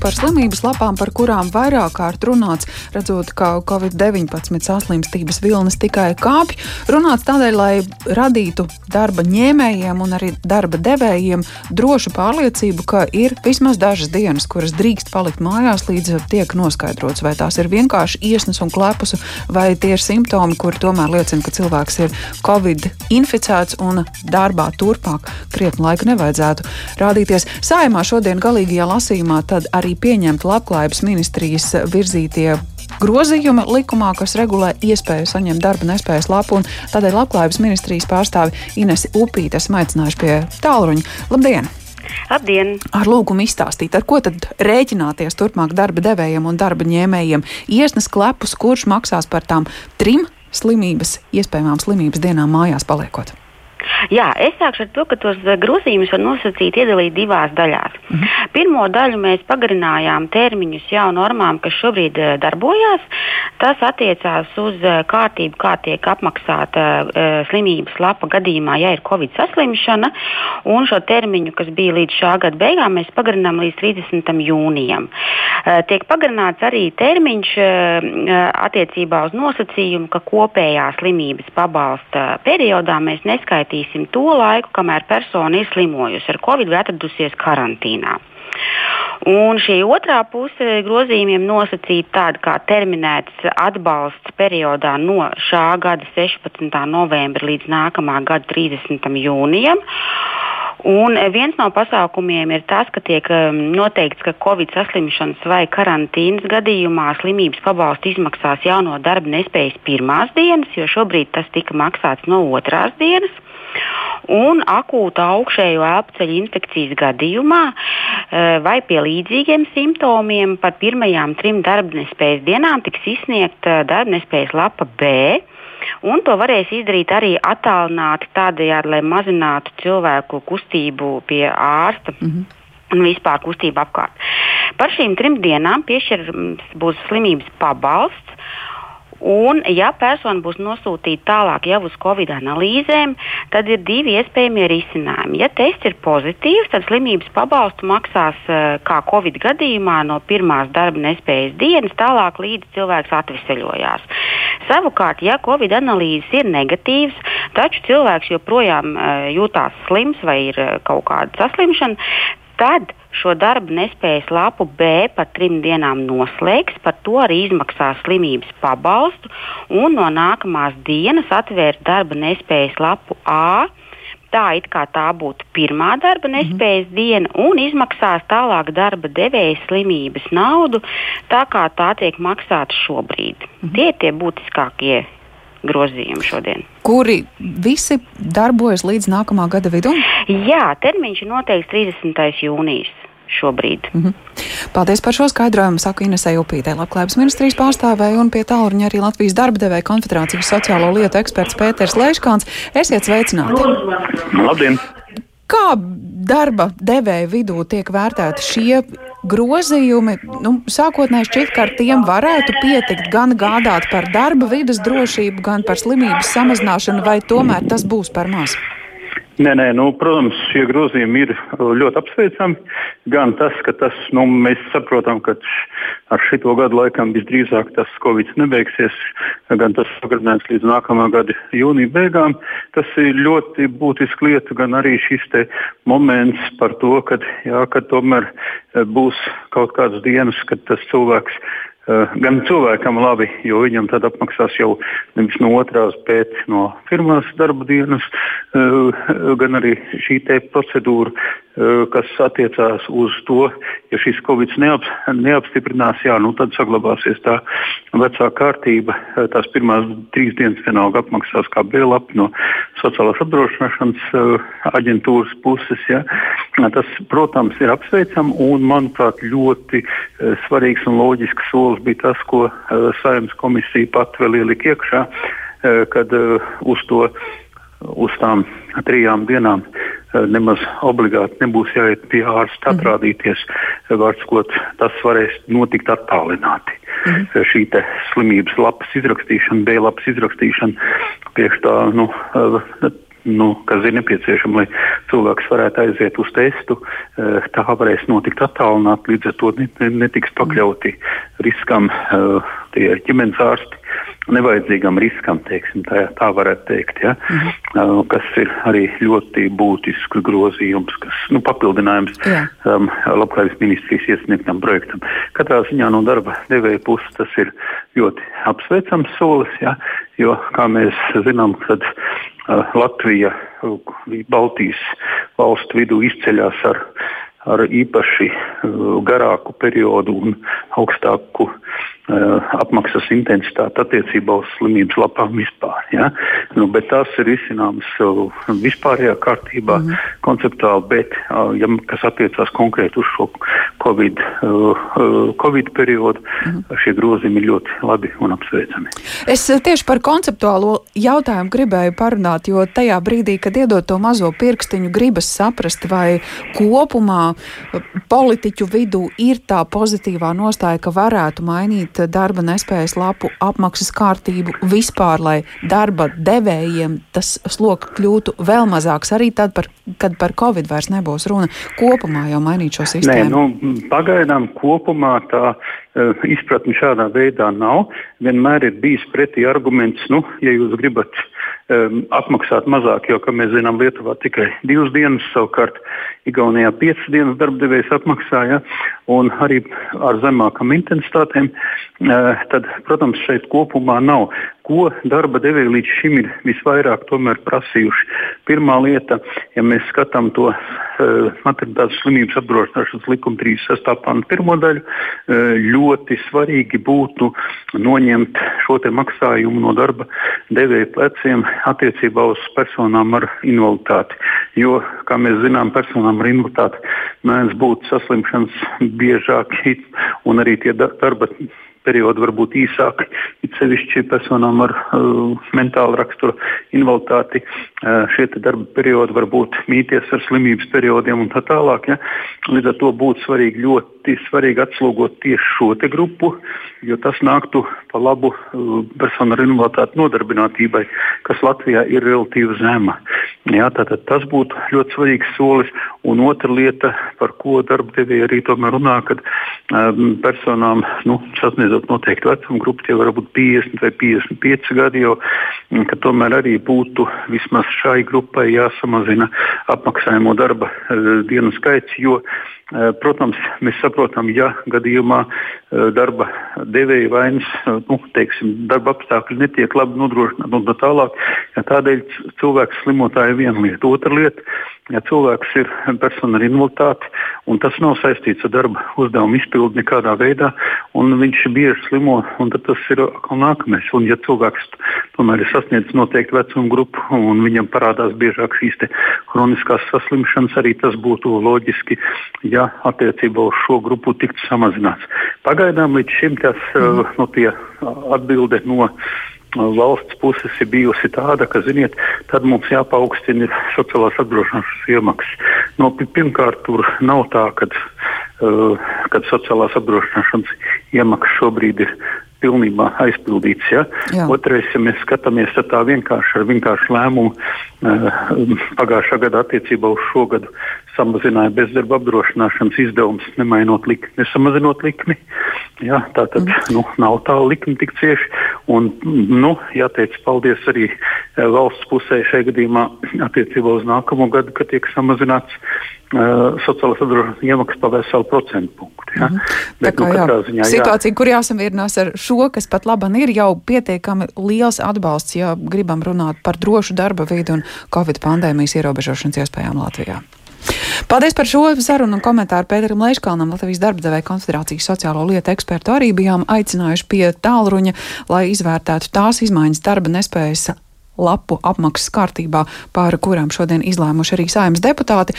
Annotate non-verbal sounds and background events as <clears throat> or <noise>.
Par slimības lapām, par kurām vairāk kārt runāts, redzot, ka Covid-19 saslimstības vilnis tikai kāpj, runāts tādēļ, lai radītu darba ņēmējiem un arī darba devējiem drošu pārliecību, ka ir vismaz dažas dienas, kuras drīkst palikt mājās, līdz tiek noskaidrots, vai tās ir vienkārši iesnas un klepus, vai tie ir simptomi, kuri tomēr liecina, ka cilvēks ir Covid inficēts un darbā turpmāk krietni laika nevajadzētu rādīties. Sājumā šodien galīgajā lasījumā tad arī arī pieņemti labklājības ministrijas virzītie grozījumi likumā, kas regulē iespēju saņemt darba nespējas lapu, un tādēļ labklājības ministrijas pārstāvi Inesi Upīte esmu aicinājuši pie tālruņa. Labdien! Labdien! Ar lūgumu izstāstīt, ar ko tad rēķināties turpmāk darba devējiem un darba ņēmējiem. Iesnas klepus, kurš maksās par tām trim slimības, iespējamām slimības dienām mājās paliekot. Jā, es sākšu ar to, ka tos eh, grozījumus var nosacīt, iedalīt divās daļās. Mm -hmm. Pirmo daļu mēs pagarinājām termiņus jau normām, kas šobrīd uh, darbojas. Tas attiecās uz uh, kārtību, kā tiek apmaksāta uh, slimības lapa gadījumā, ja ir covid saslimšana. Un šo termiņu, kas bija līdz šā gada beigām, mēs pagarinām līdz 30. jūnijam. Uh, tiek pagarināts arī termiņš uh, attiecībā uz nosacījumu, ka kopējā slimības pabalsta periodā mēs neskaitīsim neskaitīsim to laiku, kamēr persona ir slimojusi ar covid vai atradusies karantīnā. Un šī otrā puse grozījumiem nosacīta tāda kā terminēts atbalsts periodā no šā gada 16. novembra līdz nākamā gada 30. jūnijam. Un viens no pasākumiem ir tas, ka tiek um, noteikts, ka Covid saslimšanas vai karantīnas gadījumā slimības pabalstu izmaksās jau no darba nespējas pirmās dienas, jo šobrīd tas tika maksāts no otrās dienas. Un akūta augšējo elpoceļu infekcijas gadījumā eh, vai pie līdzīgiem simptomiem par pirmajām trim darbnespējas dienām tiks izsniegta darbnespējas lapa B. Un to varēs izdarīt arī attālināti tādējādi, lai mazinātu cilvēku kustību pie ārsta. Mm -hmm un vispār kustību apkārt. Par šīm trim dienām piešķirams būs slimības pabalsts, Un, ja persona būs nosūtīta tālāk jau uz covid analīzēm, tad ir divi iespējamie risinājumi. Ja tests ir pozitīvs, tad slimības pabalstu maksās eh, kā covid gadījumā no pirmās darba nespējas dienas tālāk līdz cilvēks atveseļojās. Savukārt, ja covid analīzes ir negatīvas, taču cilvēks joprojām uh, jūtās slims vai ir uh, kaut kāda saslimšana, tad šo darba nespējas lapu B par trim dienām noslēgs, par to arī izmaksās slimības pabalstu un no nākamās dienas atvērs darba nespējas lapu A. Tā it kā tā būtu pirmā darba mhm. nespējas mm -hmm. diena, un izmaksās tālāk darba devēja slimības naudu, tā kā tā tiek maksāta šobrīd. Mm -hmm. Tie ir tie būtiskākie grozījumi šodien. Kuri visi darbojas līdz nākamā gada vidum? Jā, termiņš ir noteikts 30. jūnijas šobrīd. Mm -hmm. Paldies par šo skaidrojumu. Saku Inesai Upītē, Labklājības ministrijas pārstāvēja un pie tālruņa arī Latvijas darba devēja konfederācijas sociālo lietu eksperts Pēters Leiškāns. Esiet sveicināti! Labdien! Kā darba devēja vidū tiek vērtēti šie grozījumi, nu, sākotnēji šķiet, ka ar tiem varētu pietikt gan gādāt par darba vidas drošību, gan par slimības samazināšanu, vai tomēr tas būs par maz? Nē, nē, nu, protams, šie grozījumi ir uh, ļoti apsveicami. Gan tas, ka tas, nu, mēs saprotam, ka ar šito gadu laikam visdrīzāk tas Covid nebeigsies, gan tas pagarinājums līdz nākamā gada jūnija beigām. Tas ir ļoti būtiski lieta, gan arī šis moments par to, ka, tomēr uh, būs kaut kādas dienas, kad tas cilvēks gan cilvēkam labi, jo viņam tad apmaksās jau nevis no otrās, bet no pirmās darba dienas, eh, gan arī šī procedūra, eh, kas attiecās uz to, ja šis covid neap, neapstiprinās, jā, nu tad saglabāsies tā vecā kārtība. Tās pirmās trīs dienas vienalga apmaksās kā B-lapa no sociālās apdrošināšanas aģentūras puses. Jā. Tas, protams, ir apsveicami un, manuprāt, ļoti svarīgs un loģisks solis bija tas, ko uh, saimnes komisija pat vēl ielika iekšā, uh, kad uh, uz to uz tām trijām dienām nemaz obligāti nebūs jāiet pie ārsta mhm. atrādīties. Vārdskot, tas varēs notikt attālināti. Mm -hmm. Šī slimības lapas izrakstīšana, B lapas izrakstīšana, priekš tā, nu, nu, kas ir nepieciešama, lai cilvēks varētu aiziet uz testu, tā varēs notikt attālināt, līdz ar to netiks pakļauti riskam tie ģimenes ārsti nevajadzīgam riskam, teiksim, tā, tā varētu teikt, ja? mm -hmm. kas ir arī ļoti būtisks grozījums, kas nu, papildinājums Jā. um, labklājības ministrijas iesniegtam projektam. Katrā ziņā no darba devēja puses tas ir ļoti apsveicams solis, ja? jo, kā mēs zinām, tad uh, Latvija Baltijas valstu vidū izceļas ar ar īpaši garāku periodu un augstāku apmaksas intensitāti attiecībā uz slimības lapām vispār. Ja? Nu, tās ir izcināmas vispārējā kārtībā, mm konceptuāli, bet, ja, kas attiecās konkrēti uz šo Covid, COVID periodu, -hmm. šie grozījumi ir ļoti labi un apsveicami. Es tieši par konceptuālo jautājumu gribēju parunāt, jo tajā brīdī, kad iedod to mazo pirkstiņu, gribas saprast, vai kopumā politiķu vidū ir tā pozitīvā nostāja, ka varētu mainīt mainīt darba nespējas lapu apmaksas kārtību vispār, lai darba devējiem tas sloks kļūtu vēl mazāks, arī tad, par, kad par covid vairs nebūs runa kopumā jau mainīt šo sistēmu? Nē, nu, pagaidām kopumā tā uh, izpratne šādā veidā nav. Vienmēr ir bijis pretī arguments, nu, ja jūs gribat um, apmaksāt mazāk, jo, kā mēs zinām, Lietuvā tikai divas dienas, savukārt Igaunijā piecas dienas darbdevējs apmaksāja, un arī ar zemākām intensitātēm, uh, tad, protams, šeit kopumā nav ko darba devēji līdz šim ir visvairāk prasījuši. Pirmā lieta, ja mēs skatām to uh, maternitātes slimības apdrošināšanas likuma 36. pantu pirmo daļu, uh, ļoti svarīgi būtu noņemt šo maksājumu no darba devēja pleciem attiecībā uz personām ar invaliditāti. Jo, kā mēs zinām, personām ar invaliditāti mēdz būt saslimšanas biežāk un arī tie darba periodi var būt īsāki, it sevišķi personām ar uh, mentālu raksturu invaliditāti. Uh, šie darba periodi var būt mīties ar slimības periodiem un tā tālāk. Ja? Līdz ar to būtu svarīgi ļoti svarīgi atslogot tieši šo grupu, jo tas nāktu pa labu uh, personu ar invaliditāti nodarbinātībai, kas Latvijā ir relatīvi zema. Jā, tātad tas būtu ļoti svarīgs solis. Un otra lieta, par ko darba devēja arī runā, kad um, personām nu, sasniedz beidzot noteikti vecuma grupa, tie var būt 50 vai 55 gadi, jo mm, tomēr arī būtu vismaz šai grupai jāsamazina apmaksājamo darba uh, dienu skaits, jo Eh, protams, mēs saprotam, ja gadījumā eh, darba devēja vainas, nu, teiksim, darba apstākļi netiek labi nodrošināti un tā tālāk, ja tādēļ cilvēks slimotāja viena lieta. Otra lieta, ja cilvēks ir persona ar invaliditāti un tas nav saistīts ar darba uzdevumu izpildi nekādā veidā, un viņš bieži slimo, un tas ir nākamais. Un ja cilvēks tomēr ir sasniedzis noteiktu vecumu grupu un viņam parādās biežāk šīs kroniskās saslimšanas, arī tas būtu loģiski ja attiecībā uz šo grupu tiktu samazināts. Pagaidām līdz šim tas mm. no tie atbilde no valsts puses ir bijusi tāda, ka, ziniet, tad mums jāpaukstina sociālās apdrošināšanas iemaksas. No, pirmkārt, tur nav tā, ka uh, kad sociālās apdrošināšanas iemaksas šobrīd ir pilnībā aizpildīts. Ja? Jā. Otrais, ja mēs skatāmies tā vienkārši ar vienkāršu lēmumu uh, pagājušā gada attiecībā uz šo gadu, samazināja bezdarba apdrošināšanas izdevumus, nemainot likmi, nesamazinot likmi. Jā, tā tad mm. nu, nav tā likme tik cieši. Un, nu, jāteic paldies arī eh, valsts pusē šajā gadījumā <clears throat> attiecībā uz nākamo gadu, kad tiek samazināts uh, sociālās apdrošināšanas iemaksas pa veselu procentu punktu. Ja? Mm. Bet, kā, nu, jā, ziņā, situācija, jā. kur jāsamierinās ar šo, kas pat labam ir jau pietiekami liels atbalsts, ja gribam runāt par drošu darba vidu un Covid pandēmijas ierobežošanas iespējām Latvijā. Paldies par šo sarunu un komentāru Pēteram Leiškalnam, Latvijas darbdevēja konfederācijas sociālo lietu ekspertu. Arī bijām aicinājuši pie tālruņa, lai izvērtētu tās izmaiņas darba nespējas lapu apmaksas kārtībā, pār kurām šodien izlēmuši arī saimnes deputāti.